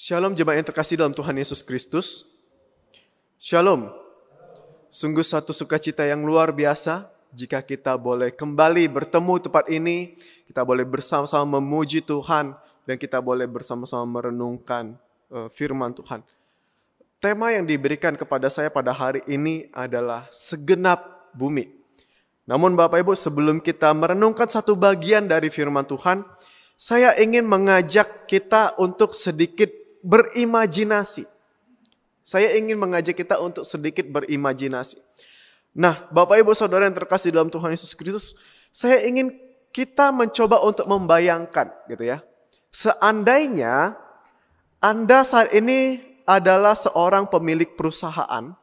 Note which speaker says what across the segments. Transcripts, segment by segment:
Speaker 1: Shalom jemaat yang terkasih dalam Tuhan Yesus Kristus. Shalom. Sungguh satu sukacita yang luar biasa jika kita boleh kembali bertemu tempat ini, kita boleh bersama-sama memuji Tuhan dan kita boleh bersama-sama merenungkan uh, firman Tuhan. Tema yang diberikan kepada saya pada hari ini adalah segenap bumi. Namun Bapak Ibu sebelum kita merenungkan satu bagian dari firman Tuhan, saya ingin mengajak kita untuk sedikit berimajinasi. Saya ingin mengajak kita untuk sedikit berimajinasi. Nah, Bapak Ibu Saudara yang terkasih dalam Tuhan Yesus Kristus, saya ingin kita mencoba untuk membayangkan gitu ya. Seandainya Anda saat ini adalah seorang pemilik perusahaan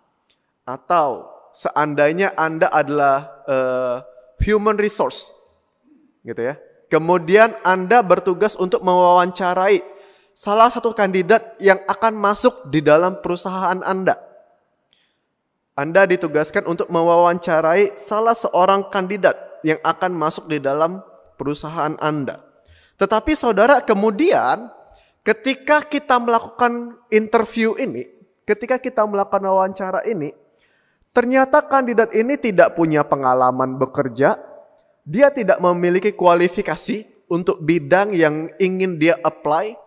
Speaker 1: atau seandainya Anda adalah uh, human resource gitu ya. Kemudian Anda bertugas untuk mewawancarai salah satu kandidat yang akan masuk di dalam perusahaan Anda. Anda ditugaskan untuk mewawancarai salah seorang kandidat yang akan masuk di dalam perusahaan Anda. Tetapi saudara kemudian ketika kita melakukan interview ini, ketika kita melakukan wawancara ini, ternyata kandidat ini tidak punya pengalaman bekerja, dia tidak memiliki kualifikasi untuk bidang yang ingin dia apply.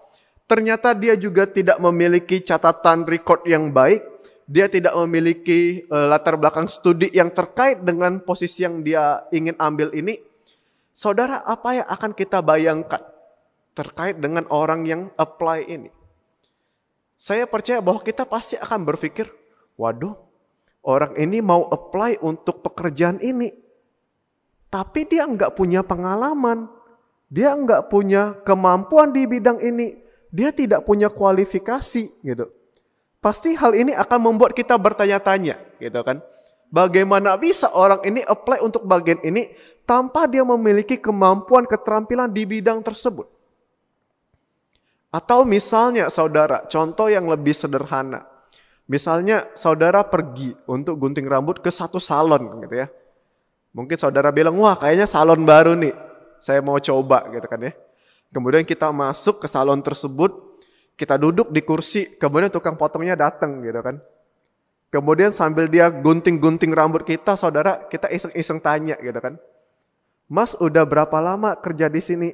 Speaker 1: Ternyata dia juga tidak memiliki catatan record yang baik. Dia tidak memiliki uh, latar belakang studi yang terkait dengan posisi yang dia ingin ambil ini. Saudara, apa yang akan kita bayangkan? terkait dengan orang yang apply ini. Saya percaya bahwa kita pasti akan berpikir, waduh, orang ini mau apply untuk pekerjaan ini. Tapi dia nggak punya pengalaman, dia nggak punya kemampuan di bidang ini, dia tidak punya kualifikasi gitu. Pasti hal ini akan membuat kita bertanya-tanya gitu kan. Bagaimana bisa orang ini apply untuk bagian ini tanpa dia memiliki kemampuan keterampilan di bidang tersebut? Atau misalnya saudara, contoh yang lebih sederhana. Misalnya saudara pergi untuk gunting rambut ke satu salon gitu ya. Mungkin saudara bilang, wah kayaknya salon baru nih. Saya mau coba gitu kan ya. Kemudian kita masuk ke salon tersebut, kita duduk di kursi, kemudian tukang potongnya datang gitu kan. Kemudian sambil dia gunting-gunting rambut kita, saudara, kita iseng-iseng tanya gitu kan. Mas udah berapa lama kerja di sini?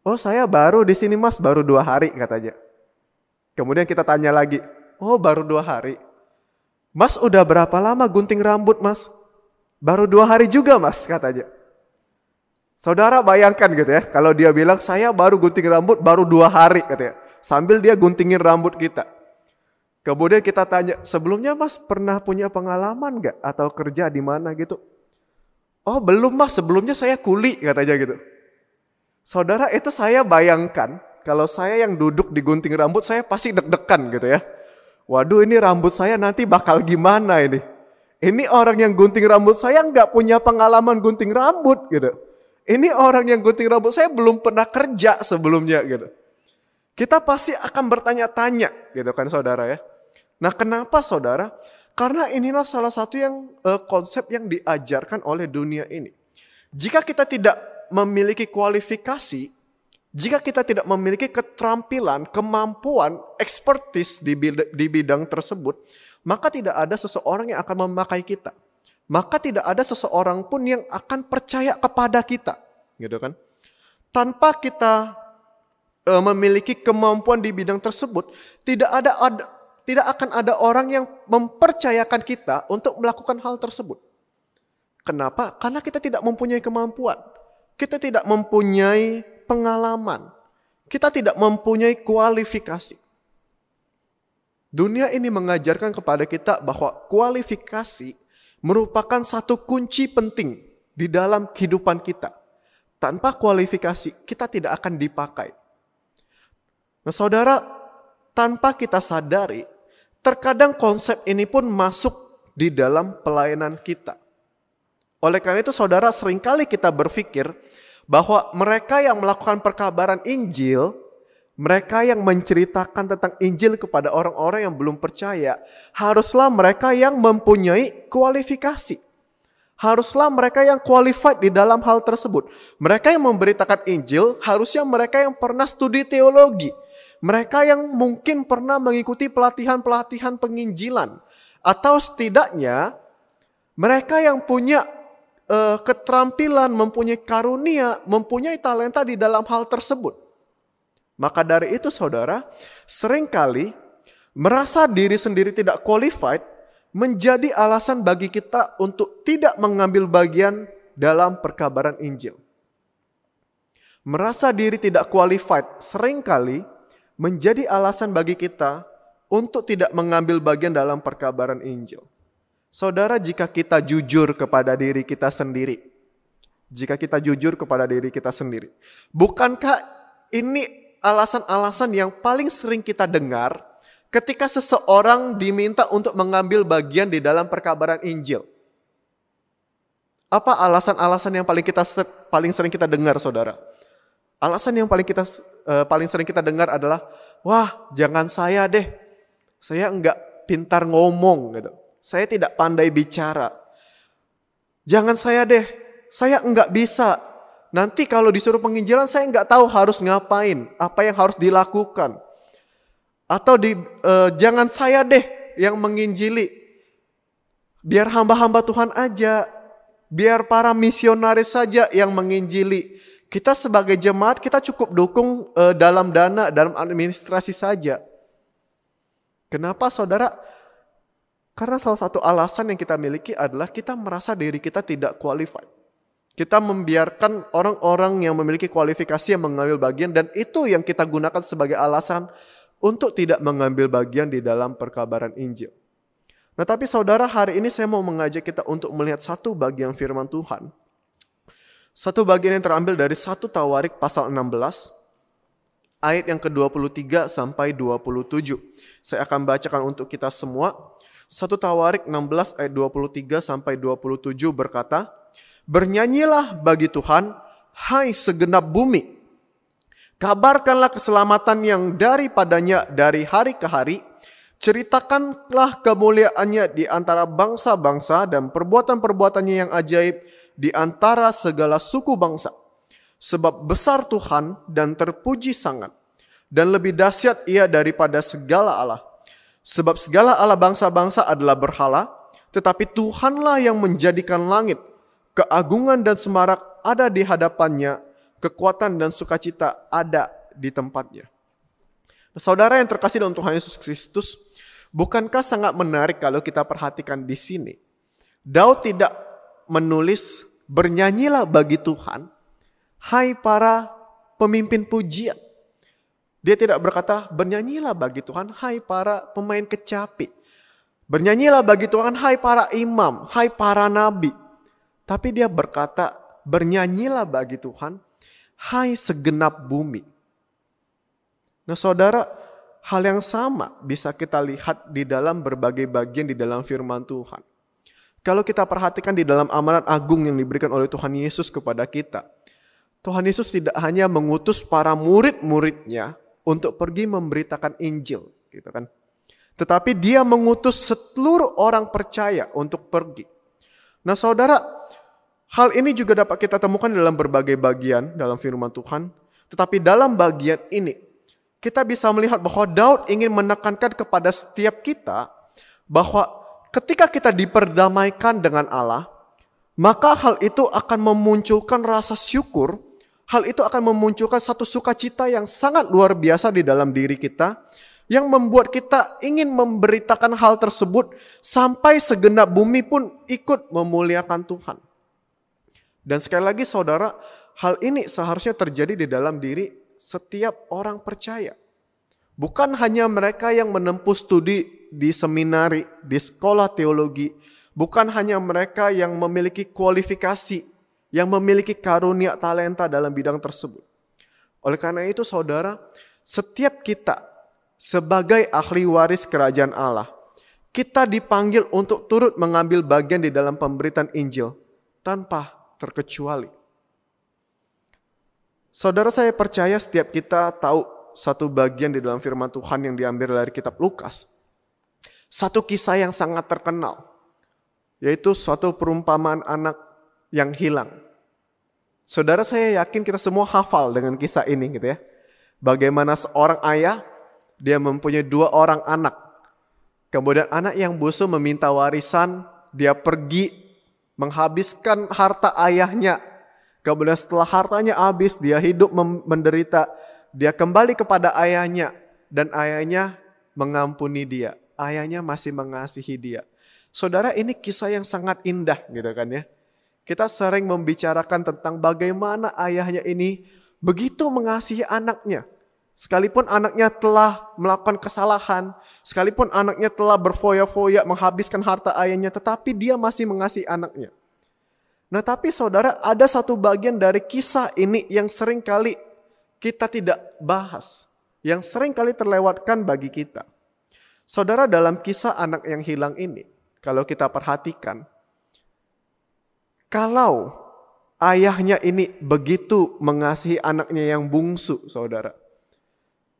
Speaker 1: Oh saya baru di sini mas, baru dua hari katanya. Kemudian kita tanya lagi, oh baru dua hari. Mas udah berapa lama gunting rambut mas? Baru dua hari juga mas katanya. Saudara bayangkan gitu ya, kalau dia bilang saya baru gunting rambut baru dua hari katanya. Sambil dia guntingin rambut kita. Kemudian kita tanya, sebelumnya mas pernah punya pengalaman gak? Atau kerja di mana gitu? Oh belum mas, sebelumnya saya kuli katanya gitu. Saudara itu saya bayangkan kalau saya yang duduk di gunting rambut saya pasti deg-degan gitu ya. Waduh ini rambut saya nanti bakal gimana ini. Ini orang yang gunting rambut saya nggak punya pengalaman gunting rambut gitu. Ini orang yang gunting rambut saya belum pernah kerja sebelumnya gitu. Kita pasti akan bertanya-tanya gitu kan saudara ya. Nah kenapa saudara? Karena inilah salah satu yang uh, konsep yang diajarkan oleh dunia ini. Jika kita tidak memiliki kualifikasi, jika kita tidak memiliki keterampilan, kemampuan, expertise di di bidang tersebut, maka tidak ada seseorang yang akan memakai kita. Maka tidak ada seseorang pun yang akan percaya kepada kita, gitu kan? Tanpa kita e, memiliki kemampuan di bidang tersebut, tidak ada, ada tidak akan ada orang yang mempercayakan kita untuk melakukan hal tersebut. Kenapa? Karena kita tidak mempunyai kemampuan. Kita tidak mempunyai pengalaman. Kita tidak mempunyai kualifikasi. Dunia ini mengajarkan kepada kita bahwa kualifikasi merupakan satu kunci penting di dalam kehidupan kita. Tanpa kualifikasi, kita tidak akan dipakai. Nah, saudara, tanpa kita sadari, terkadang konsep ini pun masuk di dalam pelayanan kita. Oleh karena itu saudara sering kali kita berpikir bahwa mereka yang melakukan perkabaran Injil, mereka yang menceritakan tentang Injil kepada orang-orang yang belum percaya, haruslah mereka yang mempunyai kualifikasi. Haruslah mereka yang qualified di dalam hal tersebut. Mereka yang memberitakan Injil harusnya mereka yang pernah studi teologi. Mereka yang mungkin pernah mengikuti pelatihan-pelatihan penginjilan. Atau setidaknya mereka yang punya uh, keterampilan, mempunyai karunia, mempunyai talenta di dalam hal tersebut. Maka dari itu saudara, sering kali merasa diri sendiri tidak qualified menjadi alasan bagi kita untuk tidak mengambil bagian dalam perkabaran Injil. Merasa diri tidak qualified sering kali menjadi alasan bagi kita untuk tidak mengambil bagian dalam perkabaran Injil. Saudara, jika kita jujur kepada diri kita sendiri, jika kita jujur kepada diri kita sendiri, bukankah ini alasan-alasan yang paling sering kita dengar ketika seseorang diminta untuk mengambil bagian di dalam perkabaran Injil? Apa alasan-alasan yang paling kita paling sering kita dengar, saudara? Alasan yang paling kita uh, paling sering kita dengar adalah, wah jangan saya deh, saya enggak pintar ngomong gitu. Saya tidak pandai bicara. Jangan saya deh, saya enggak bisa. Nanti kalau disuruh penginjilan saya enggak tahu harus ngapain, apa yang harus dilakukan. Atau di uh, jangan saya deh yang menginjili. Biar hamba-hamba Tuhan aja, biar para misionaris saja yang menginjili kita sebagai jemaat kita cukup dukung uh, dalam dana, dalam administrasi saja. Kenapa saudara? Karena salah satu alasan yang kita miliki adalah kita merasa diri kita tidak qualified. Kita membiarkan orang-orang yang memiliki kualifikasi yang mengambil bagian dan itu yang kita gunakan sebagai alasan untuk tidak mengambil bagian di dalam perkabaran Injil. Nah tapi saudara hari ini saya mau mengajak kita untuk melihat satu bagian firman Tuhan satu bagian yang terambil dari satu Tawarik pasal 16 ayat yang ke-23 sampai 27. Saya akan bacakan untuk kita semua. Satu Tawarik 16 ayat 23 sampai 27 berkata, Bernyanyilah bagi Tuhan, hai segenap bumi. Kabarkanlah keselamatan yang daripadanya dari hari ke hari. Ceritakanlah kemuliaannya di antara bangsa-bangsa dan perbuatan-perbuatannya yang ajaib di antara segala suku bangsa. Sebab besar Tuhan dan terpuji sangat. Dan lebih dahsyat ia daripada segala Allah. Sebab segala Allah bangsa-bangsa adalah berhala. Tetapi Tuhanlah yang menjadikan langit. Keagungan dan semarak ada di hadapannya. Kekuatan dan sukacita ada di tempatnya. Saudara yang terkasih dalam Tuhan Yesus Kristus, bukankah sangat menarik kalau kita perhatikan di sini? Daud tidak menulis bernyanyilah bagi Tuhan, hai para pemimpin pujian. Dia tidak berkata bernyanyilah bagi Tuhan, hai para pemain kecapi. Bernyanyilah bagi Tuhan, hai para imam, hai para nabi. Tapi dia berkata bernyanyilah bagi Tuhan, hai segenap bumi. Nah saudara, hal yang sama bisa kita lihat di dalam berbagai bagian di dalam firman Tuhan. Kalau kita perhatikan di dalam amanat agung yang diberikan oleh Tuhan Yesus kepada kita, Tuhan Yesus tidak hanya mengutus para murid-muridnya untuk pergi memberitakan Injil, gitu kan. Tetapi dia mengutus seluruh orang percaya untuk pergi. Nah saudara, hal ini juga dapat kita temukan dalam berbagai bagian dalam firman Tuhan. Tetapi dalam bagian ini, kita bisa melihat bahwa Daud ingin menekankan kepada setiap kita bahwa ketika kita diperdamaikan dengan Allah, maka hal itu akan memunculkan rasa syukur, hal itu akan memunculkan satu sukacita yang sangat luar biasa di dalam diri kita, yang membuat kita ingin memberitakan hal tersebut sampai segenap bumi pun ikut memuliakan Tuhan. Dan sekali lagi saudara, hal ini seharusnya terjadi di dalam diri setiap orang percaya. Bukan hanya mereka yang menempuh studi di seminari, di sekolah teologi, bukan hanya mereka yang memiliki kualifikasi, yang memiliki karunia talenta dalam bidang tersebut. Oleh karena itu saudara, setiap kita sebagai ahli waris kerajaan Allah, kita dipanggil untuk turut mengambil bagian di dalam pemberitaan Injil tanpa terkecuali. Saudara saya percaya setiap kita tahu satu bagian di dalam firman Tuhan yang diambil dari kitab Lukas satu kisah yang sangat terkenal, yaitu suatu perumpamaan anak yang hilang. Saudara saya yakin kita semua hafal dengan kisah ini gitu ya. Bagaimana seorang ayah Dia mempunyai dua orang anak. Kemudian anak yang bungsu meminta warisan, dia pergi menghabiskan harta ayahnya. Kemudian setelah hartanya habis, dia hidup menderita. Dia kembali kepada ayahnya dan ayahnya mengampuni dia. Ayahnya masih mengasihi dia. Saudara, ini kisah yang sangat indah gitu kan ya. Kita sering membicarakan tentang bagaimana ayahnya ini begitu mengasihi anaknya. Sekalipun anaknya telah melakukan kesalahan, sekalipun anaknya telah berfoya-foya menghabiskan harta ayahnya, tetapi dia masih mengasihi anaknya. Nah tapi saudara ada satu bagian dari kisah ini yang sering kali kita tidak bahas. Yang sering kali terlewatkan bagi kita. Saudara dalam kisah anak yang hilang ini, kalau kita perhatikan, kalau ayahnya ini begitu mengasihi anaknya yang bungsu, saudara.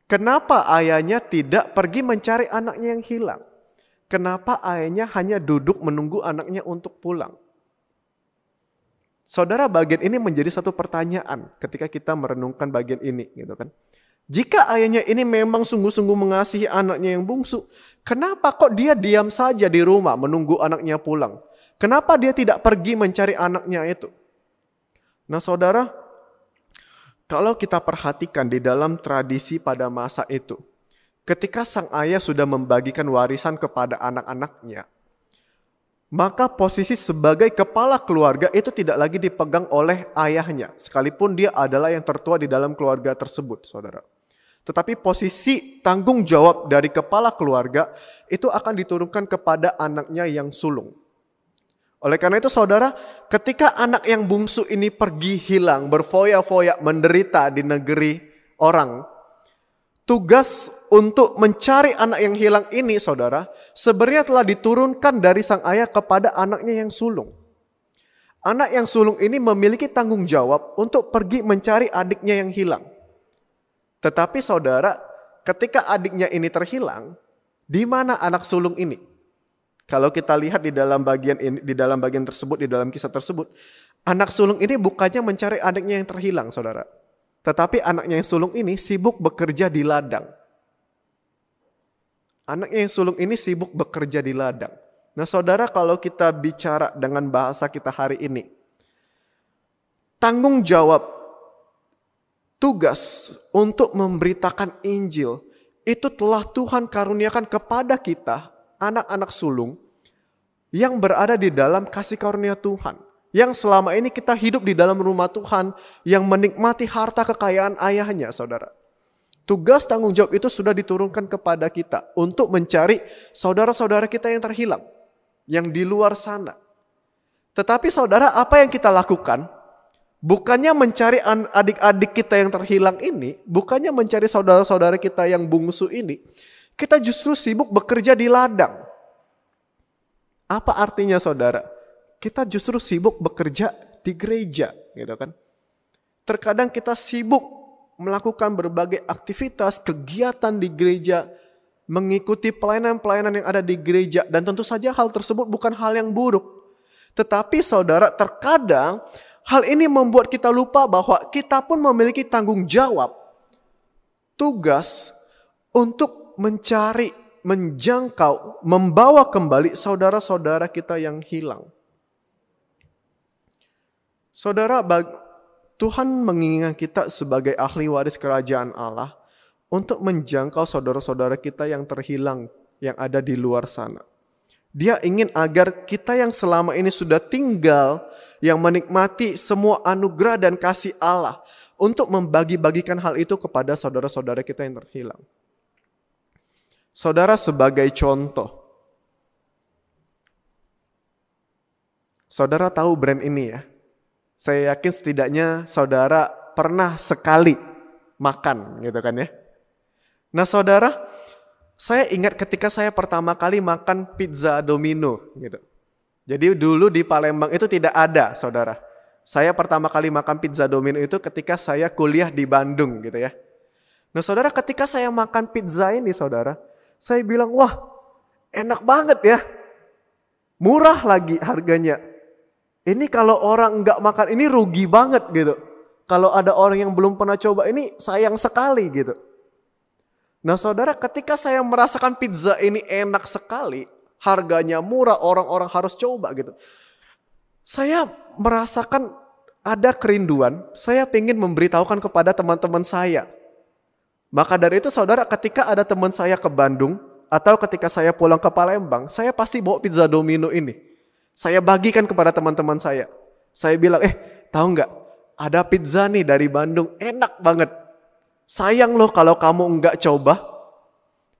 Speaker 1: Kenapa ayahnya tidak pergi mencari anaknya yang hilang? Kenapa ayahnya hanya duduk menunggu anaknya untuk pulang? Saudara, bagian ini menjadi satu pertanyaan ketika kita merenungkan bagian ini, gitu kan? Jika ayahnya ini memang sungguh-sungguh mengasihi anaknya yang bungsu, kenapa kok dia diam saja di rumah menunggu anaknya pulang? Kenapa dia tidak pergi mencari anaknya itu? Nah, saudara, kalau kita perhatikan di dalam tradisi pada masa itu, ketika sang ayah sudah membagikan warisan kepada anak-anaknya, maka posisi sebagai kepala keluarga itu tidak lagi dipegang oleh ayahnya, sekalipun dia adalah yang tertua di dalam keluarga tersebut, saudara. Tetapi posisi tanggung jawab dari kepala keluarga itu akan diturunkan kepada anaknya yang sulung. Oleh karena itu saudara, ketika anak yang bungsu ini pergi hilang, berfoya-foya, menderita di negeri orang, tugas untuk mencari anak yang hilang ini saudara, sebenarnya telah diturunkan dari sang ayah kepada anaknya yang sulung. Anak yang sulung ini memiliki tanggung jawab untuk pergi mencari adiknya yang hilang. Tetapi saudara, ketika adiknya ini terhilang, di mana anak sulung ini? Kalau kita lihat di dalam bagian ini, di dalam bagian tersebut, di dalam kisah tersebut, anak sulung ini bukannya mencari adiknya yang terhilang, saudara. Tetapi anaknya yang sulung ini sibuk bekerja di ladang. Anaknya yang sulung ini sibuk bekerja di ladang. Nah saudara kalau kita bicara dengan bahasa kita hari ini, tanggung jawab tugas untuk memberitakan Injil itu telah Tuhan karuniakan kepada kita anak-anak sulung yang berada di dalam kasih karunia Tuhan. Yang selama ini kita hidup di dalam rumah Tuhan yang menikmati harta kekayaan ayahnya saudara. Tugas tanggung jawab itu sudah diturunkan kepada kita untuk mencari saudara-saudara kita yang terhilang. Yang di luar sana. Tetapi saudara apa yang kita lakukan? Bukannya mencari adik-adik kita yang terhilang ini. Bukannya mencari saudara-saudara kita yang bungsu ini. Kita justru sibuk bekerja di ladang. Apa artinya saudara? Kita justru sibuk bekerja di gereja, gitu kan? Terkadang kita sibuk melakukan berbagai aktivitas, kegiatan di gereja, mengikuti pelayanan-pelayanan yang ada di gereja dan tentu saja hal tersebut bukan hal yang buruk. Tetapi saudara, terkadang hal ini membuat kita lupa bahwa kita pun memiliki tanggung jawab, tugas untuk mencari, menjangkau, membawa kembali saudara-saudara kita yang hilang. Saudara, Tuhan mengingat kita sebagai ahli waris kerajaan Allah untuk menjangkau saudara-saudara kita yang terhilang yang ada di luar sana. Dia ingin agar kita yang selama ini sudah tinggal, yang menikmati semua anugerah dan kasih Allah, untuk membagi-bagikan hal itu kepada saudara-saudara kita yang terhilang. Saudara sebagai contoh. Saudara tahu brand ini ya. Saya yakin setidaknya saudara pernah sekali makan gitu kan ya. Nah saudara, saya ingat ketika saya pertama kali makan pizza Domino gitu. Jadi dulu di Palembang itu tidak ada saudara. Saya pertama kali makan pizza Domino itu ketika saya kuliah di Bandung gitu ya. Nah saudara ketika saya makan pizza ini saudara, saya bilang, wah enak banget ya. Murah lagi harganya. Ini kalau orang nggak makan ini rugi banget gitu. Kalau ada orang yang belum pernah coba ini sayang sekali gitu. Nah saudara ketika saya merasakan pizza ini enak sekali, harganya murah, orang-orang harus coba gitu. Saya merasakan ada kerinduan, saya ingin memberitahukan kepada teman-teman saya. Maka dari itu saudara ketika ada teman saya ke Bandung, atau ketika saya pulang ke Palembang, saya pasti bawa pizza domino ini. Saya bagikan kepada teman-teman saya. Saya bilang, eh tahu nggak, ada pizza nih dari Bandung, enak banget. Sayang loh kalau kamu enggak coba.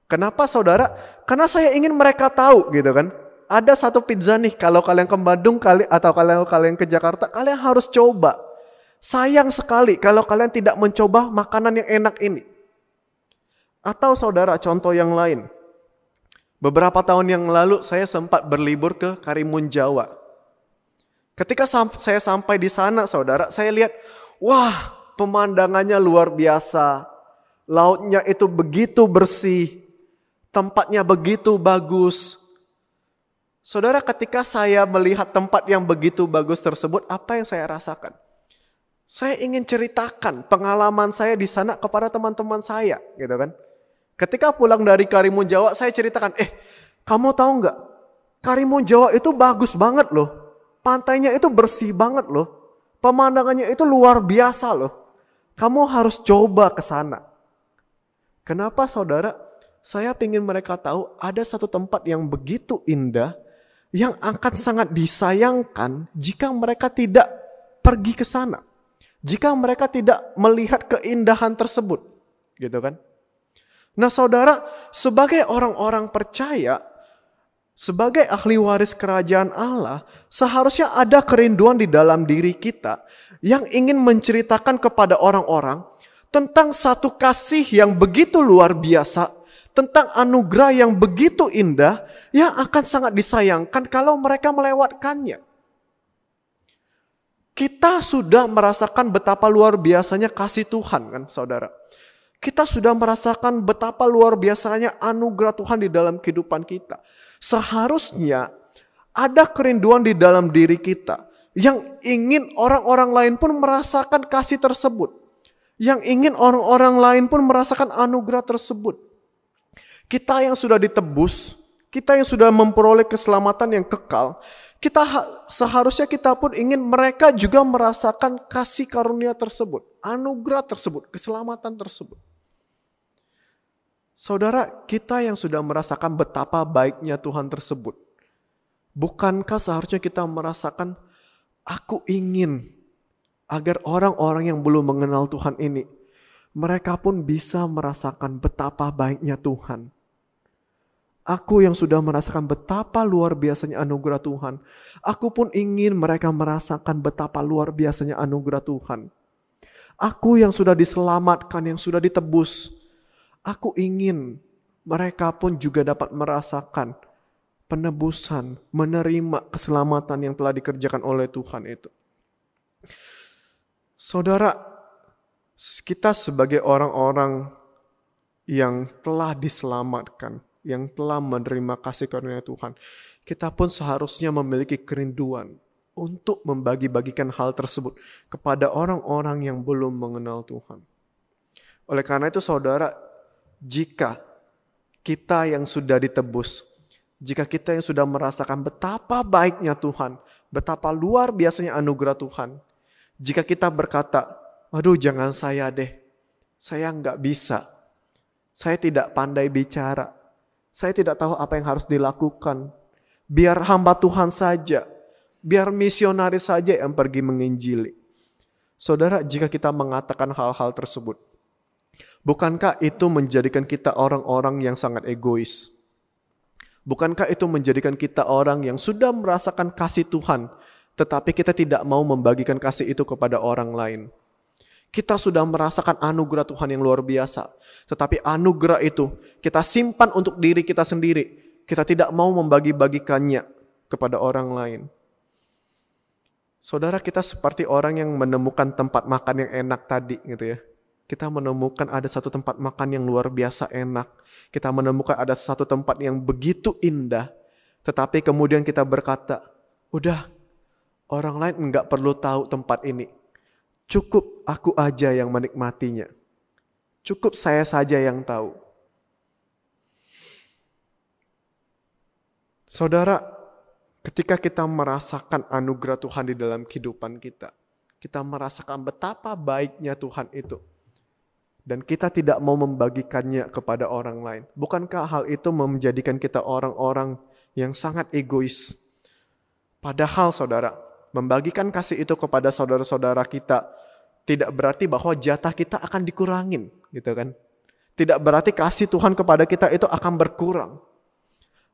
Speaker 1: Kenapa saudara? Karena saya ingin mereka tahu gitu kan. Ada satu pizza nih kalau kalian ke Bandung kali atau kalian kalian ke Jakarta, kalian harus coba. Sayang sekali kalau kalian tidak mencoba makanan yang enak ini. Atau saudara contoh yang lain. Beberapa tahun yang lalu saya sempat berlibur ke Karimun Jawa. Ketika saya sampai di sana saudara, saya lihat, wah pemandangannya luar biasa. Lautnya itu begitu bersih. Tempatnya begitu bagus. Saudara ketika saya melihat tempat yang begitu bagus tersebut, apa yang saya rasakan? Saya ingin ceritakan pengalaman saya di sana kepada teman-teman saya, gitu kan? Ketika pulang dari Karimun Jawa, saya ceritakan, eh, kamu tahu nggak? Karimun Jawa itu bagus banget loh. Pantainya itu bersih banget loh. Pemandangannya itu luar biasa loh. Kamu harus coba ke sana. Kenapa saudara? Saya ingin mereka tahu ada satu tempat yang begitu indah yang akan sangat disayangkan jika mereka tidak pergi ke sana. Jika mereka tidak melihat keindahan tersebut. Gitu kan? Nah saudara, sebagai orang-orang percaya, sebagai ahli waris kerajaan Allah, seharusnya ada kerinduan di dalam diri kita yang ingin menceritakan kepada orang-orang tentang satu kasih yang begitu luar biasa, tentang anugerah yang begitu indah yang akan sangat disayangkan kalau mereka melewatkannya. Kita sudah merasakan betapa luar biasanya kasih Tuhan kan saudara. Kita sudah merasakan betapa luar biasanya anugerah Tuhan di dalam kehidupan kita. Seharusnya ada kerinduan di dalam diri kita yang ingin orang-orang lain pun merasakan kasih tersebut. Yang ingin orang-orang lain pun merasakan anugerah tersebut. Kita yang sudah ditebus, kita yang sudah memperoleh keselamatan yang kekal, kita seharusnya kita pun ingin mereka juga merasakan kasih karunia tersebut, anugerah tersebut, keselamatan tersebut. Saudara, kita yang sudah merasakan betapa baiknya Tuhan tersebut, bukankah seharusnya kita merasakan Aku ingin agar orang-orang yang belum mengenal Tuhan ini, mereka pun bisa merasakan betapa baiknya Tuhan. Aku yang sudah merasakan betapa luar biasanya anugerah Tuhan, aku pun ingin mereka merasakan betapa luar biasanya anugerah Tuhan. Aku yang sudah diselamatkan, yang sudah ditebus, aku ingin mereka pun juga dapat merasakan penebusan, menerima keselamatan yang telah dikerjakan oleh Tuhan itu. Saudara, kita sebagai orang-orang yang telah diselamatkan, yang telah menerima kasih karunia Tuhan, kita pun seharusnya memiliki kerinduan untuk membagi-bagikan hal tersebut kepada orang-orang yang belum mengenal Tuhan. Oleh karena itu saudara, jika kita yang sudah ditebus, jika kita yang sudah merasakan betapa baiknya Tuhan, betapa luar biasanya anugerah Tuhan. Jika kita berkata, aduh jangan saya deh, saya nggak bisa. Saya tidak pandai bicara. Saya tidak tahu apa yang harus dilakukan. Biar hamba Tuhan saja. Biar misionaris saja yang pergi menginjili. Saudara, jika kita mengatakan hal-hal tersebut, bukankah itu menjadikan kita orang-orang yang sangat egois? Bukankah itu menjadikan kita orang yang sudah merasakan kasih Tuhan, tetapi kita tidak mau membagikan kasih itu kepada orang lain? Kita sudah merasakan anugerah Tuhan yang luar biasa, tetapi anugerah itu kita simpan untuk diri kita sendiri. Kita tidak mau membagi-bagikannya kepada orang lain. Saudara kita seperti orang yang menemukan tempat makan yang enak tadi gitu ya kita menemukan ada satu tempat makan yang luar biasa enak. Kita menemukan ada satu tempat yang begitu indah. Tetapi kemudian kita berkata, udah orang lain nggak perlu tahu tempat ini. Cukup aku aja yang menikmatinya. Cukup saya saja yang tahu. Saudara, ketika kita merasakan anugerah Tuhan di dalam kehidupan kita, kita merasakan betapa baiknya Tuhan itu dan kita tidak mau membagikannya kepada orang lain. Bukankah hal itu menjadikan kita orang-orang yang sangat egois? Padahal saudara, membagikan kasih itu kepada saudara-saudara kita tidak berarti bahwa jatah kita akan dikurangin, gitu kan? Tidak berarti kasih Tuhan kepada kita itu akan berkurang.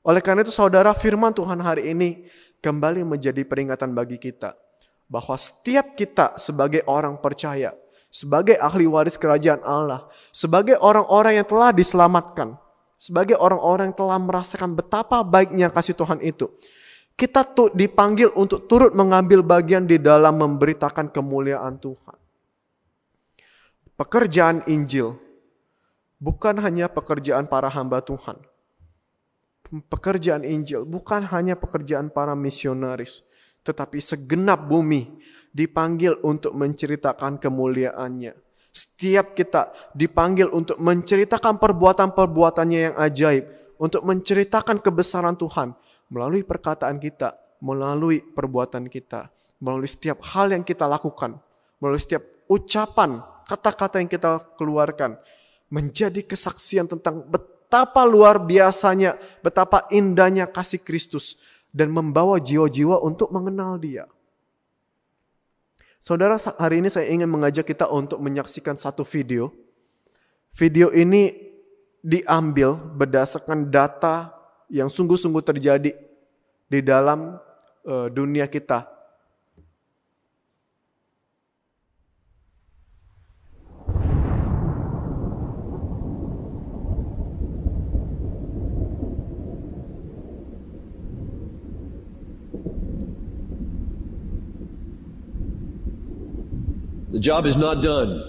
Speaker 1: Oleh karena itu saudara firman Tuhan hari ini kembali menjadi peringatan bagi kita. Bahwa setiap kita sebagai orang percaya, sebagai ahli waris kerajaan Allah, sebagai orang-orang yang telah diselamatkan, sebagai orang-orang yang telah merasakan betapa baiknya kasih Tuhan itu. Kita tuh dipanggil untuk turut mengambil bagian di dalam memberitakan kemuliaan Tuhan. Pekerjaan Injil bukan hanya pekerjaan para hamba Tuhan, pekerjaan Injil bukan hanya pekerjaan para misionaris, tetapi segenap bumi dipanggil untuk menceritakan kemuliaannya. Setiap kita dipanggil untuk menceritakan perbuatan-perbuatannya yang ajaib, untuk menceritakan kebesaran Tuhan melalui perkataan kita, melalui perbuatan kita, melalui setiap hal yang kita lakukan, melalui setiap ucapan, kata-kata yang kita keluarkan, menjadi kesaksian tentang betapa luar biasanya, betapa indahnya kasih Kristus dan membawa jiwa-jiwa untuk mengenal Dia. Saudara, hari ini saya ingin mengajak kita untuk menyaksikan satu video. Video ini diambil berdasarkan data yang sungguh-sungguh terjadi di dalam uh, dunia kita
Speaker 2: The job is not done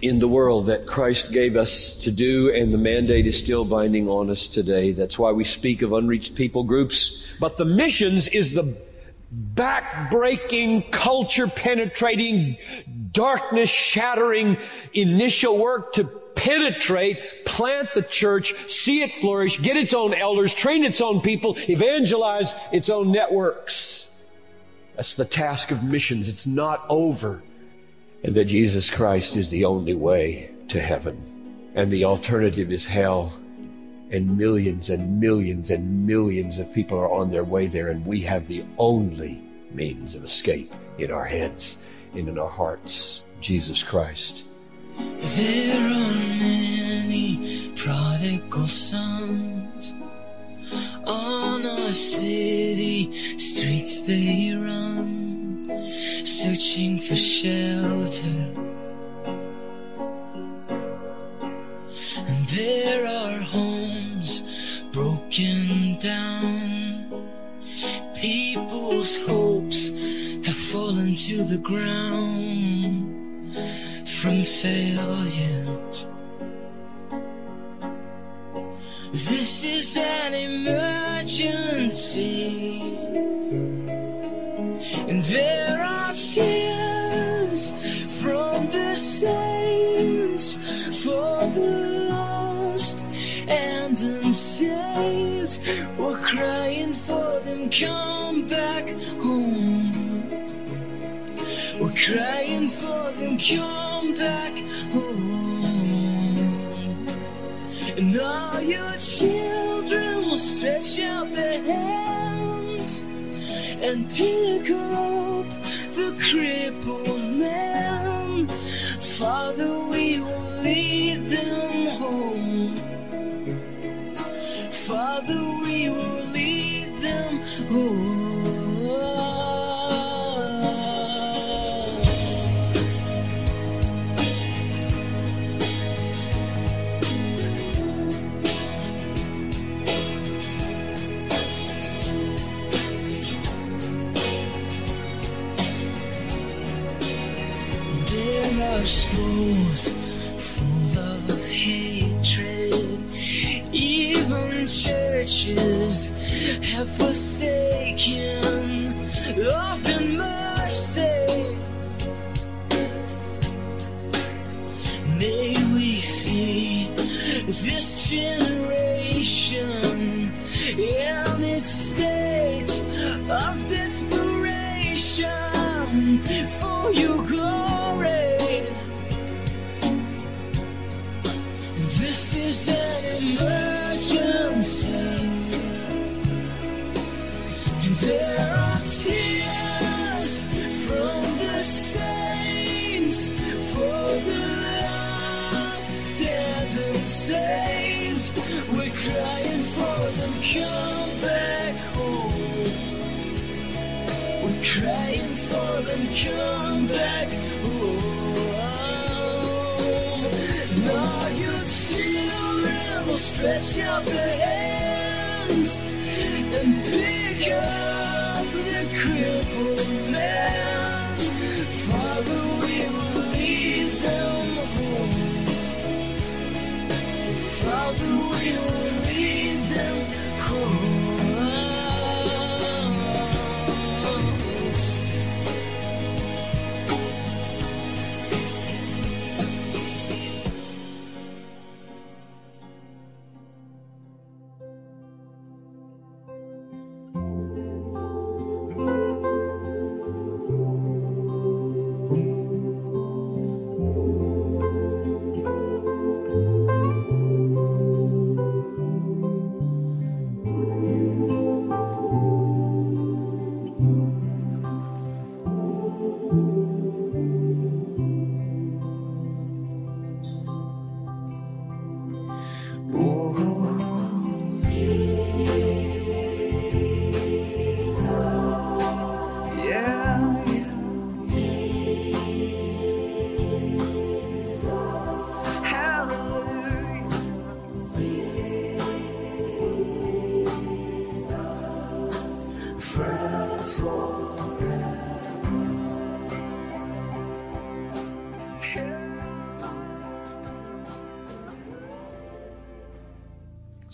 Speaker 2: in the world that Christ gave us to do, and the mandate is still binding on us today. That's why we speak of unreached people groups. But the missions is the back-breaking, culture-penetrating, darkness-shattering initial work to penetrate, plant the church, see it flourish, get its own elders, train its own people, evangelize its own networks. That's the task of missions. It's not over. And that Jesus Christ is the only way to heaven. And the alternative is hell. And millions and millions and millions of people are on their way there. And we have the only means of escape in our heads and in our hearts. Jesus Christ.
Speaker 3: There are many prodigal sons on our city streets they run, searching for shelter. And there are homes broken down. People's hopes have fallen to the ground from failures. This is an emergency. And there are tears from the saints for the lost and unsaved. We're crying for them, come back home. We're crying for them, come back home. And your children will stretch out their hands and pick up the crippled man. Father, we will lead them home. generation in its state of desperation for your glory. This is an emergency. There stretch out their hands and pick up the crippled man.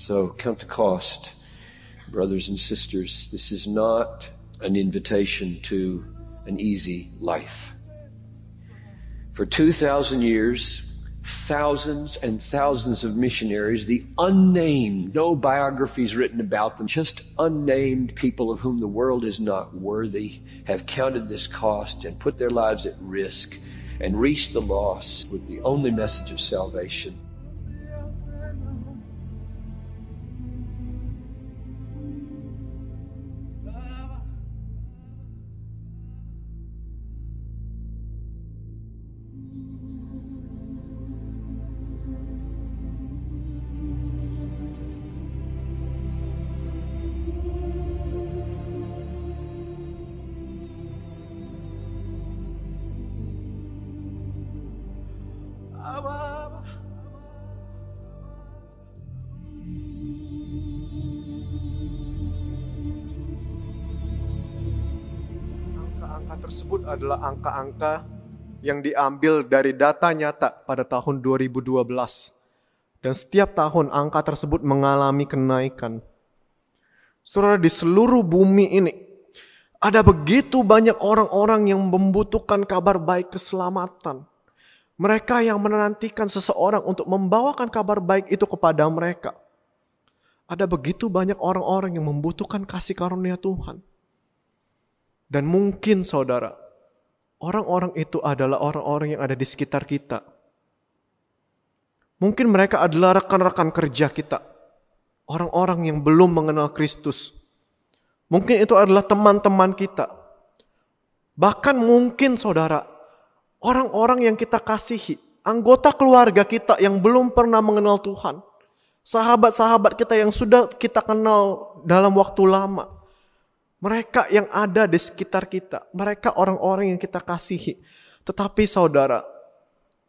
Speaker 2: So, count the cost, brothers and sisters. This is not an invitation to an easy life. For 2,000 years, thousands and thousands of missionaries, the unnamed, no biographies written about them, just unnamed people of whom the world is not worthy, have counted this cost and put their lives at risk and reached the lost with the only message of salvation.
Speaker 1: Tersebut adalah angka-angka yang diambil dari data nyata pada tahun 2012. Dan setiap tahun angka tersebut mengalami kenaikan. Saudara di seluruh bumi ini ada begitu banyak orang-orang yang membutuhkan kabar baik keselamatan. Mereka yang menantikan seseorang untuk membawakan kabar baik itu kepada mereka. Ada begitu banyak orang-orang yang membutuhkan kasih karunia Tuhan. Dan mungkin saudara, orang-orang itu adalah orang-orang yang ada di sekitar kita. Mungkin mereka adalah rekan-rekan kerja kita. Orang-orang yang belum mengenal Kristus. Mungkin itu adalah teman-teman kita. Bahkan mungkin saudara, orang-orang yang kita kasihi, anggota keluarga kita yang belum pernah mengenal Tuhan. Sahabat-sahabat kita yang sudah kita kenal dalam waktu lama. Mereka yang ada di sekitar kita, mereka orang-orang yang kita kasihi. Tetapi saudara,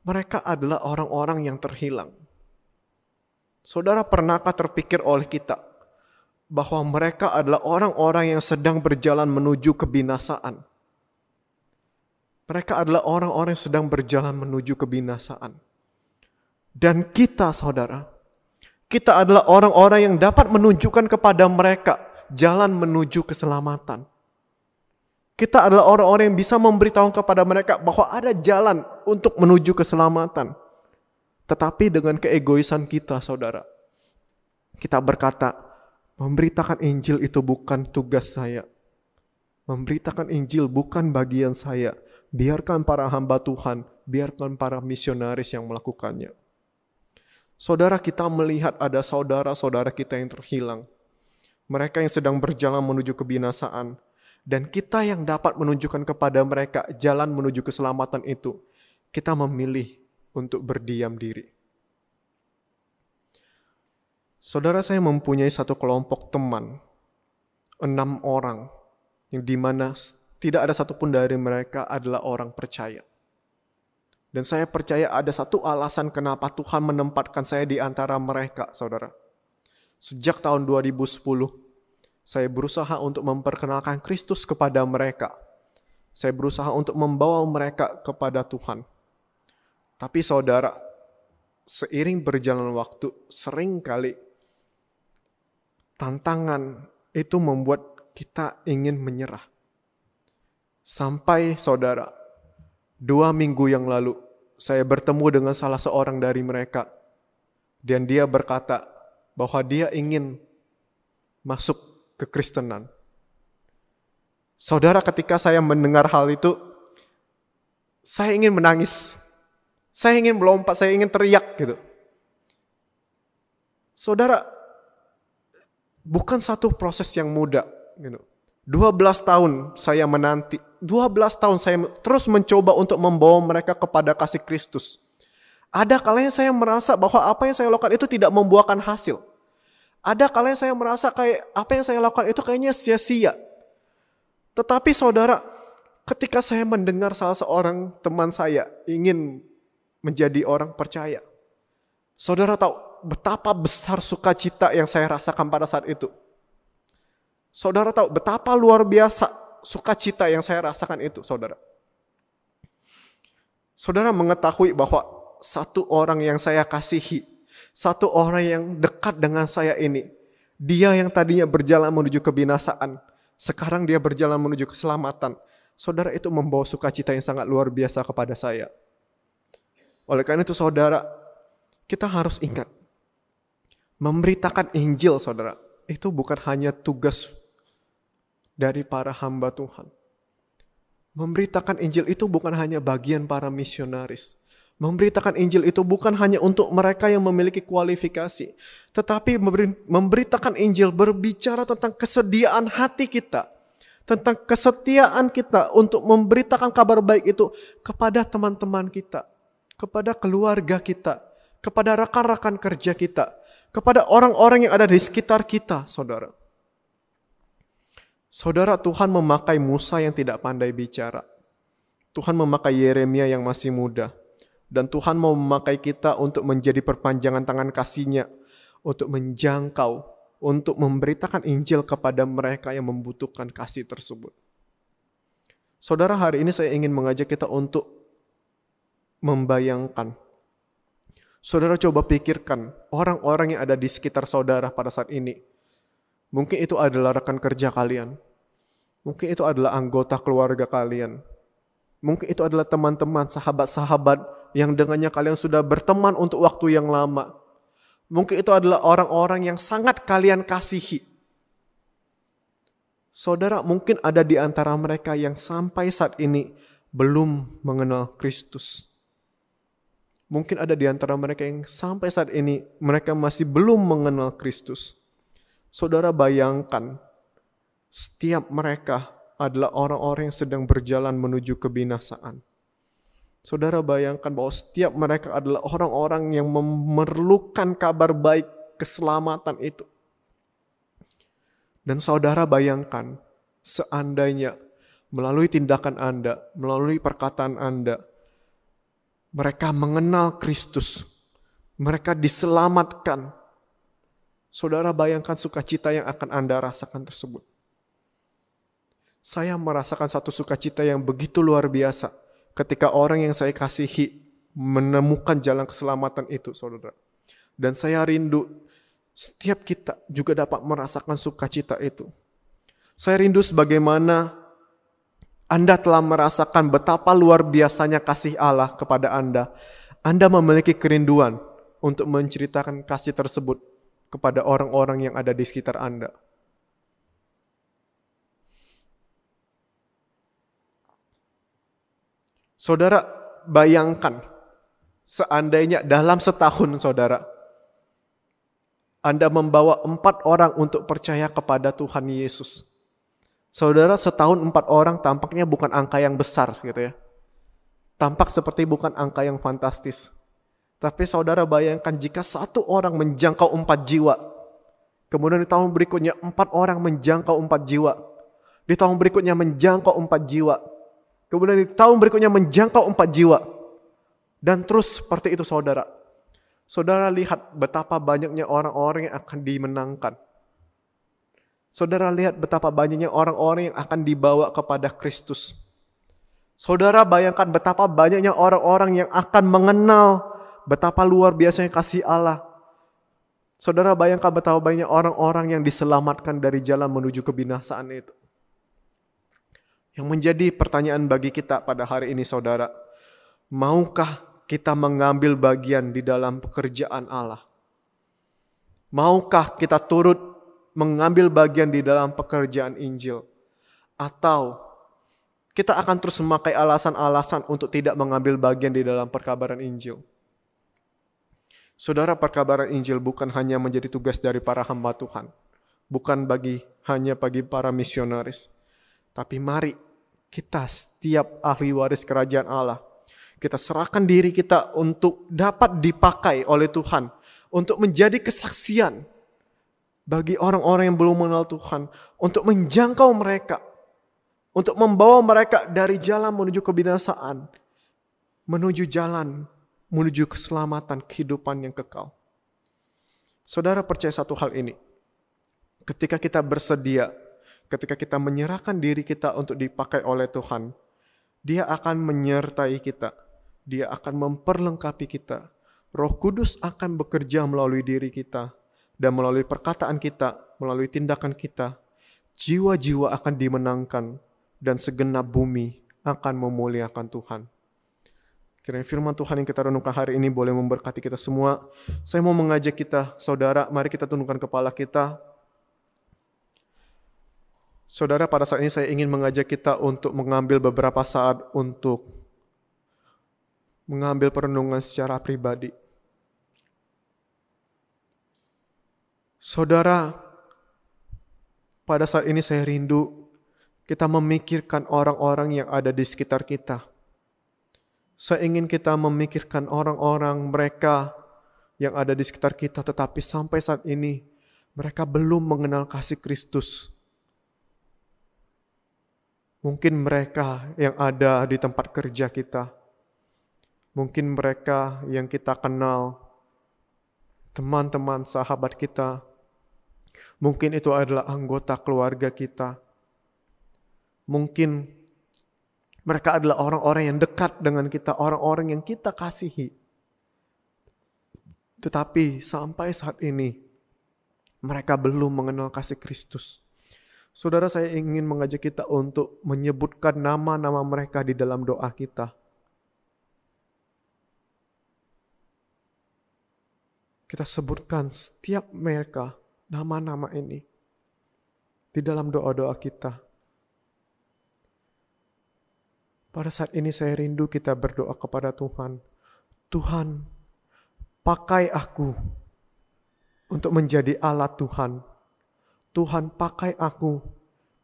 Speaker 1: mereka adalah orang-orang yang terhilang. Saudara pernahkah terpikir oleh kita bahwa mereka adalah orang-orang yang sedang berjalan menuju kebinasaan? Mereka adalah orang-orang yang sedang berjalan menuju kebinasaan. Dan kita saudara, kita adalah orang-orang yang dapat menunjukkan kepada mereka jalan menuju keselamatan. Kita adalah orang-orang yang bisa memberitahu kepada mereka bahwa ada jalan untuk menuju keselamatan. Tetapi dengan keegoisan kita, saudara, kita berkata, memberitakan Injil itu bukan tugas saya. Memberitakan Injil bukan bagian saya. Biarkan para hamba Tuhan, biarkan para misionaris yang melakukannya. Saudara kita melihat ada saudara-saudara kita yang terhilang. Mereka yang sedang berjalan menuju kebinasaan. Dan kita yang dapat menunjukkan kepada mereka jalan menuju keselamatan itu. Kita memilih untuk berdiam diri. Saudara saya mempunyai satu kelompok teman. Enam orang. Yang di mana tidak ada satupun dari mereka adalah orang percaya. Dan saya percaya ada satu alasan kenapa Tuhan menempatkan saya di antara mereka, saudara. Sejak tahun 2010, saya berusaha untuk memperkenalkan Kristus kepada mereka. Saya berusaha untuk membawa mereka kepada Tuhan. Tapi saudara, seiring berjalan waktu, sering kali tantangan itu membuat kita ingin menyerah. Sampai saudara, dua minggu yang lalu, saya bertemu dengan salah seorang dari mereka. Dan dia berkata bahwa dia ingin masuk ke Kristenan. Saudara, ketika saya mendengar hal itu, saya ingin menangis. Saya ingin melompat, saya ingin teriak gitu. Saudara, bukan satu proses yang mudah. Gitu. 12 tahun saya menanti, 12 tahun saya terus mencoba untuk membawa mereka kepada kasih Kristus. Ada kalanya saya merasa bahwa apa yang saya lakukan itu tidak membuahkan hasil. Ada kalanya saya merasa kayak apa yang saya lakukan itu kayaknya sia-sia. Tetapi saudara, ketika saya mendengar salah seorang teman saya ingin menjadi orang percaya. Saudara tahu betapa besar sukacita yang saya rasakan pada saat itu. Saudara tahu betapa luar biasa sukacita yang saya rasakan itu, saudara. Saudara mengetahui bahwa satu orang yang saya kasihi, satu orang yang dekat dengan saya ini, dia yang tadinya berjalan menuju kebinasaan, sekarang dia berjalan menuju keselamatan. Saudara itu membawa sukacita yang sangat luar biasa kepada saya. Oleh karena itu saudara, kita harus ingat, memberitakan Injil saudara, itu bukan hanya tugas dari para hamba Tuhan. Memberitakan Injil itu bukan hanya bagian para misionaris. Memberitakan Injil itu bukan hanya untuk mereka yang memiliki kualifikasi, tetapi memberitakan Injil berbicara tentang kesediaan hati kita, tentang kesetiaan kita untuk memberitakan kabar baik itu kepada teman-teman kita, kepada keluarga kita, kepada rekan-rekan kerja kita, kepada orang-orang yang ada di sekitar kita, saudara. Saudara, Tuhan memakai Musa yang tidak pandai bicara. Tuhan memakai Yeremia yang masih muda. Dan Tuhan mau memakai kita untuk menjadi perpanjangan tangan kasihnya, untuk menjangkau, untuk memberitakan Injil kepada mereka yang membutuhkan kasih tersebut. Saudara, hari ini saya ingin mengajak kita untuk membayangkan. Saudara coba pikirkan orang-orang yang ada di sekitar saudara pada saat ini. Mungkin itu adalah rekan kerja kalian. Mungkin itu adalah anggota keluarga kalian. Mungkin itu adalah teman-teman, sahabat-sahabat yang dengannya kalian sudah berteman untuk waktu yang lama. Mungkin itu adalah orang-orang yang sangat kalian kasihi. Saudara, mungkin ada di antara mereka yang sampai saat ini belum mengenal Kristus. Mungkin ada di antara mereka yang sampai saat ini mereka masih belum mengenal Kristus. Saudara bayangkan, setiap mereka adalah orang-orang yang sedang berjalan menuju kebinasaan. Saudara bayangkan bahwa setiap mereka adalah orang-orang yang memerlukan kabar baik keselamatan itu. Dan saudara bayangkan seandainya melalui tindakan Anda, melalui perkataan Anda, mereka mengenal Kristus, mereka diselamatkan. Saudara bayangkan sukacita yang akan Anda rasakan tersebut. Saya merasakan satu sukacita yang begitu luar biasa ketika orang yang saya kasihi menemukan jalan keselamatan itu, saudara. Dan saya rindu setiap kita juga dapat merasakan sukacita itu. Saya rindu sebagaimana Anda telah merasakan betapa luar biasanya kasih Allah kepada Anda. Anda memiliki kerinduan untuk menceritakan kasih tersebut kepada orang-orang yang ada di sekitar Anda. Saudara bayangkan seandainya dalam setahun saudara Anda membawa empat orang untuk percaya kepada Tuhan Yesus. Saudara setahun empat orang tampaknya bukan angka yang besar gitu ya. Tampak seperti bukan angka yang fantastis. Tapi saudara bayangkan jika satu orang menjangkau empat jiwa. Kemudian di tahun berikutnya empat orang menjangkau empat jiwa. Di tahun berikutnya menjangkau empat jiwa. Kemudian di tahun berikutnya menjangkau empat jiwa. Dan terus seperti itu saudara. Saudara lihat betapa banyaknya orang-orang yang akan dimenangkan. Saudara lihat betapa banyaknya orang-orang yang akan dibawa kepada Kristus. Saudara bayangkan betapa banyaknya orang-orang yang akan mengenal betapa luar biasanya kasih Allah. Saudara bayangkan betapa banyak orang-orang yang diselamatkan dari jalan menuju kebinasaan itu. Yang menjadi pertanyaan bagi kita pada hari ini saudara, maukah kita mengambil bagian di dalam pekerjaan Allah? Maukah kita turut mengambil bagian di dalam pekerjaan Injil? Atau kita akan terus memakai alasan-alasan untuk tidak mengambil bagian di dalam perkabaran Injil? Saudara, perkabaran Injil bukan hanya menjadi tugas dari para hamba Tuhan, bukan bagi hanya bagi para misionaris, tapi mari kita setiap ahli waris kerajaan Allah, kita serahkan diri kita untuk dapat dipakai oleh Tuhan untuk menjadi kesaksian bagi orang-orang yang belum mengenal Tuhan, untuk menjangkau mereka, untuk membawa mereka dari jalan menuju kebinasaan, menuju jalan menuju keselamatan kehidupan yang kekal. Saudara percaya satu hal ini. Ketika kita bersedia, ketika kita menyerahkan diri kita untuk dipakai oleh Tuhan, Dia akan menyertai kita. Dia akan memperlengkapi kita. Roh Kudus akan bekerja melalui diri kita dan melalui perkataan kita, melalui tindakan kita. Jiwa-jiwa akan dimenangkan dan segenap bumi akan memuliakan Tuhan. Kiranya firman Tuhan yang kita renungkan hari ini boleh memberkati kita semua. Saya mau mengajak kita, saudara, mari kita tundukkan kepala kita. Saudara, pada saat ini saya ingin mengajak kita untuk mengambil beberapa saat untuk mengambil perenungan secara pribadi. Saudara, pada saat ini saya rindu kita memikirkan orang-orang yang ada di sekitar kita saya ingin kita memikirkan orang-orang mereka yang ada di sekitar kita, tetapi sampai saat ini mereka belum mengenal kasih Kristus. Mungkin mereka yang ada di tempat kerja kita, mungkin mereka yang kita kenal, teman-teman, sahabat kita, mungkin itu adalah anggota keluarga kita, mungkin mereka adalah orang-orang yang dekat dengan kita, orang-orang yang kita kasihi. Tetapi sampai saat ini, mereka belum mengenal kasih Kristus. Saudara saya ingin mengajak kita untuk menyebutkan nama-nama mereka di dalam doa kita. Kita sebutkan setiap mereka, nama-nama ini, di dalam doa-doa kita. Pada saat ini saya rindu kita berdoa kepada Tuhan. Tuhan, pakai aku untuk menjadi alat Tuhan. Tuhan, pakai aku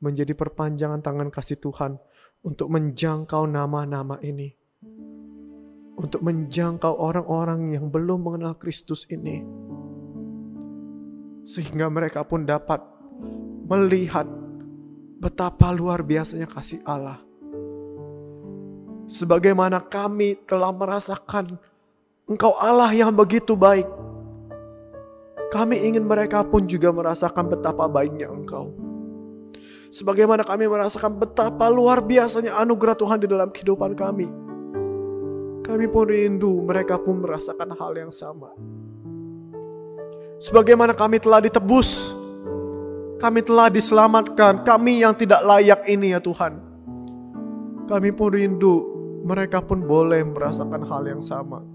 Speaker 1: menjadi perpanjangan tangan kasih Tuhan untuk menjangkau nama-nama ini. Untuk menjangkau orang-orang yang belum mengenal Kristus ini. Sehingga mereka pun dapat melihat betapa luar biasanya kasih Allah sebagaimana kami telah merasakan Engkau Allah yang begitu baik. Kami ingin mereka pun juga merasakan betapa baiknya Engkau. Sebagaimana kami merasakan betapa luar biasanya anugerah Tuhan di dalam kehidupan kami. Kami pun rindu mereka pun merasakan hal yang sama. Sebagaimana kami telah ditebus, kami telah diselamatkan, kami yang tidak layak ini ya Tuhan. Kami pun rindu mereka pun boleh merasakan hal yang sama.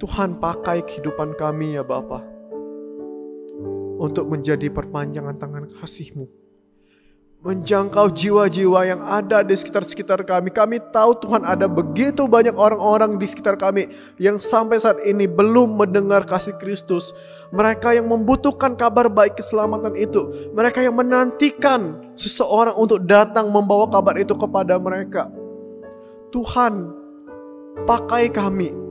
Speaker 1: Tuhan pakai kehidupan kami ya Bapa untuk menjadi perpanjangan tangan kasih-Mu menjangkau jiwa-jiwa yang ada di sekitar-sekitar kami. Kami tahu Tuhan ada begitu banyak orang-orang di sekitar kami yang sampai saat ini belum mendengar kasih Kristus. Mereka yang membutuhkan kabar baik keselamatan itu. Mereka yang menantikan seseorang untuk datang membawa kabar itu kepada mereka. Tuhan, pakai kami.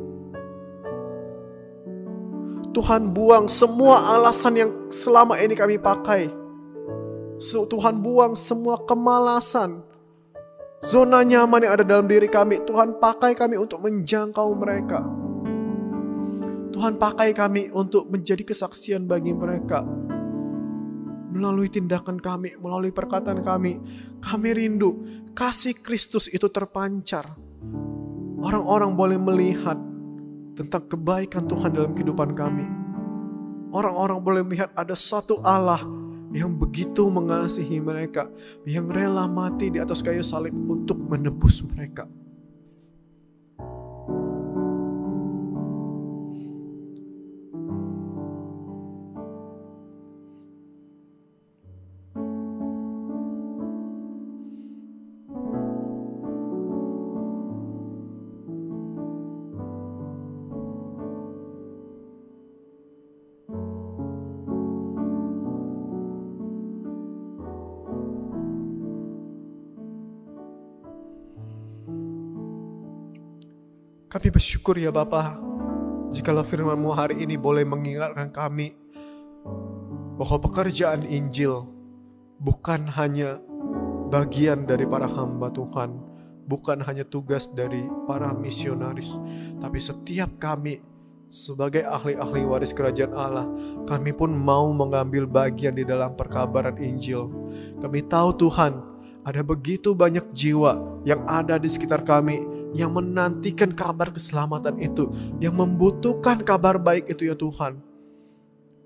Speaker 1: Tuhan buang semua alasan yang selama ini kami pakai Tuhan buang semua kemalasan. Zona nyaman yang ada dalam diri kami. Tuhan pakai kami untuk menjangkau mereka. Tuhan pakai kami untuk menjadi kesaksian bagi mereka. Melalui tindakan kami, melalui perkataan kami, kami rindu kasih Kristus itu terpancar. Orang-orang boleh melihat tentang kebaikan Tuhan dalam kehidupan kami. Orang-orang boleh melihat ada satu Allah yang begitu mengasihi mereka, yang rela mati di atas kayu salib untuk menebus mereka. Kami bersyukur ya Bapa, jikalau firman-Mu hari ini boleh mengingatkan kami bahwa pekerjaan Injil bukan hanya bagian dari para hamba Tuhan, bukan hanya tugas dari para misionaris, tapi setiap kami sebagai ahli-ahli waris kerajaan Allah, kami pun mau mengambil bagian di dalam perkabaran Injil. Kami tahu Tuhan, ada begitu banyak jiwa yang ada di sekitar kami yang menantikan kabar keselamatan itu, yang membutuhkan kabar baik itu ya Tuhan.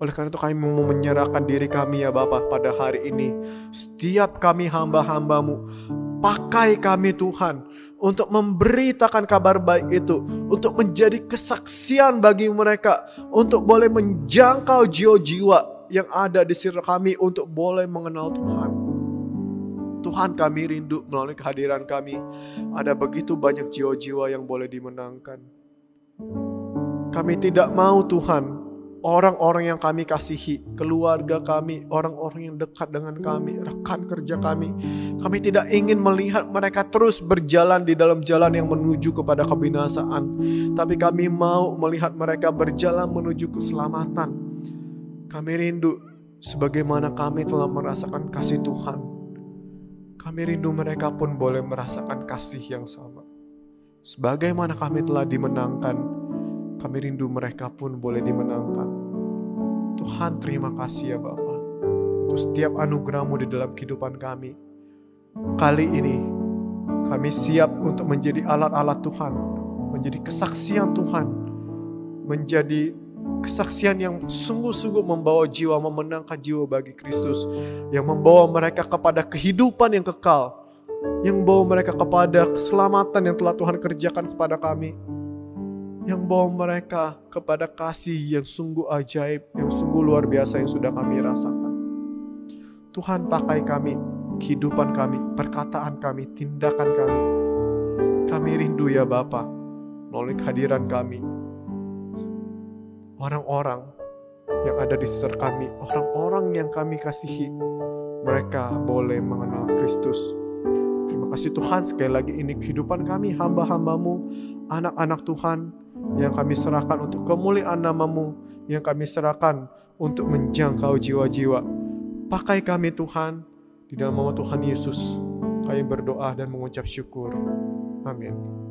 Speaker 1: Oleh karena itu kami mau menyerahkan diri kami ya Bapak pada hari ini. Setiap kami hamba-hambamu, pakai kami Tuhan untuk memberitakan kabar baik itu, untuk menjadi kesaksian bagi mereka, untuk boleh menjangkau jiwa-jiwa yang ada di sekitar kami untuk boleh mengenal Tuhan. Tuhan kami rindu melalui kehadiran kami. Ada begitu banyak jiwa-jiwa yang boleh dimenangkan. Kami tidak mau Tuhan, orang-orang yang kami kasihi, keluarga kami, orang-orang yang dekat dengan kami, rekan kerja kami. Kami tidak ingin melihat mereka terus berjalan di dalam jalan yang menuju kepada kebinasaan. Tapi kami mau melihat mereka berjalan menuju keselamatan. Kami rindu sebagaimana kami telah merasakan kasih Tuhan kami rindu mereka pun boleh merasakan kasih yang sama. Sebagaimana kami telah dimenangkan, kami rindu mereka pun boleh dimenangkan. Tuhan terima kasih ya Bapa untuk setiap anugerahmu di dalam kehidupan kami. Kali ini kami siap untuk menjadi alat-alat Tuhan, menjadi kesaksian Tuhan, menjadi kesaksian yang sungguh-sungguh membawa jiwa, memenangkan jiwa bagi Kristus, yang membawa mereka kepada kehidupan yang kekal, yang membawa mereka kepada keselamatan yang telah Tuhan kerjakan kepada kami, yang membawa mereka kepada kasih yang sungguh ajaib, yang sungguh luar biasa yang sudah kami rasakan. Tuhan pakai kami, kehidupan kami, perkataan kami, tindakan kami. Kami rindu ya Bapa, melalui kehadiran kami, orang-orang yang ada di sekitar kami, orang-orang yang kami kasihi, mereka boleh mengenal Kristus. Terima kasih Tuhan sekali lagi ini kehidupan kami hamba-hambamu, anak-anak Tuhan yang kami serahkan untuk kemuliaan namamu, yang kami serahkan untuk menjangkau jiwa-jiwa. Pakai kami Tuhan, di dalam nama Tuhan Yesus, kami berdoa dan mengucap syukur. Amin.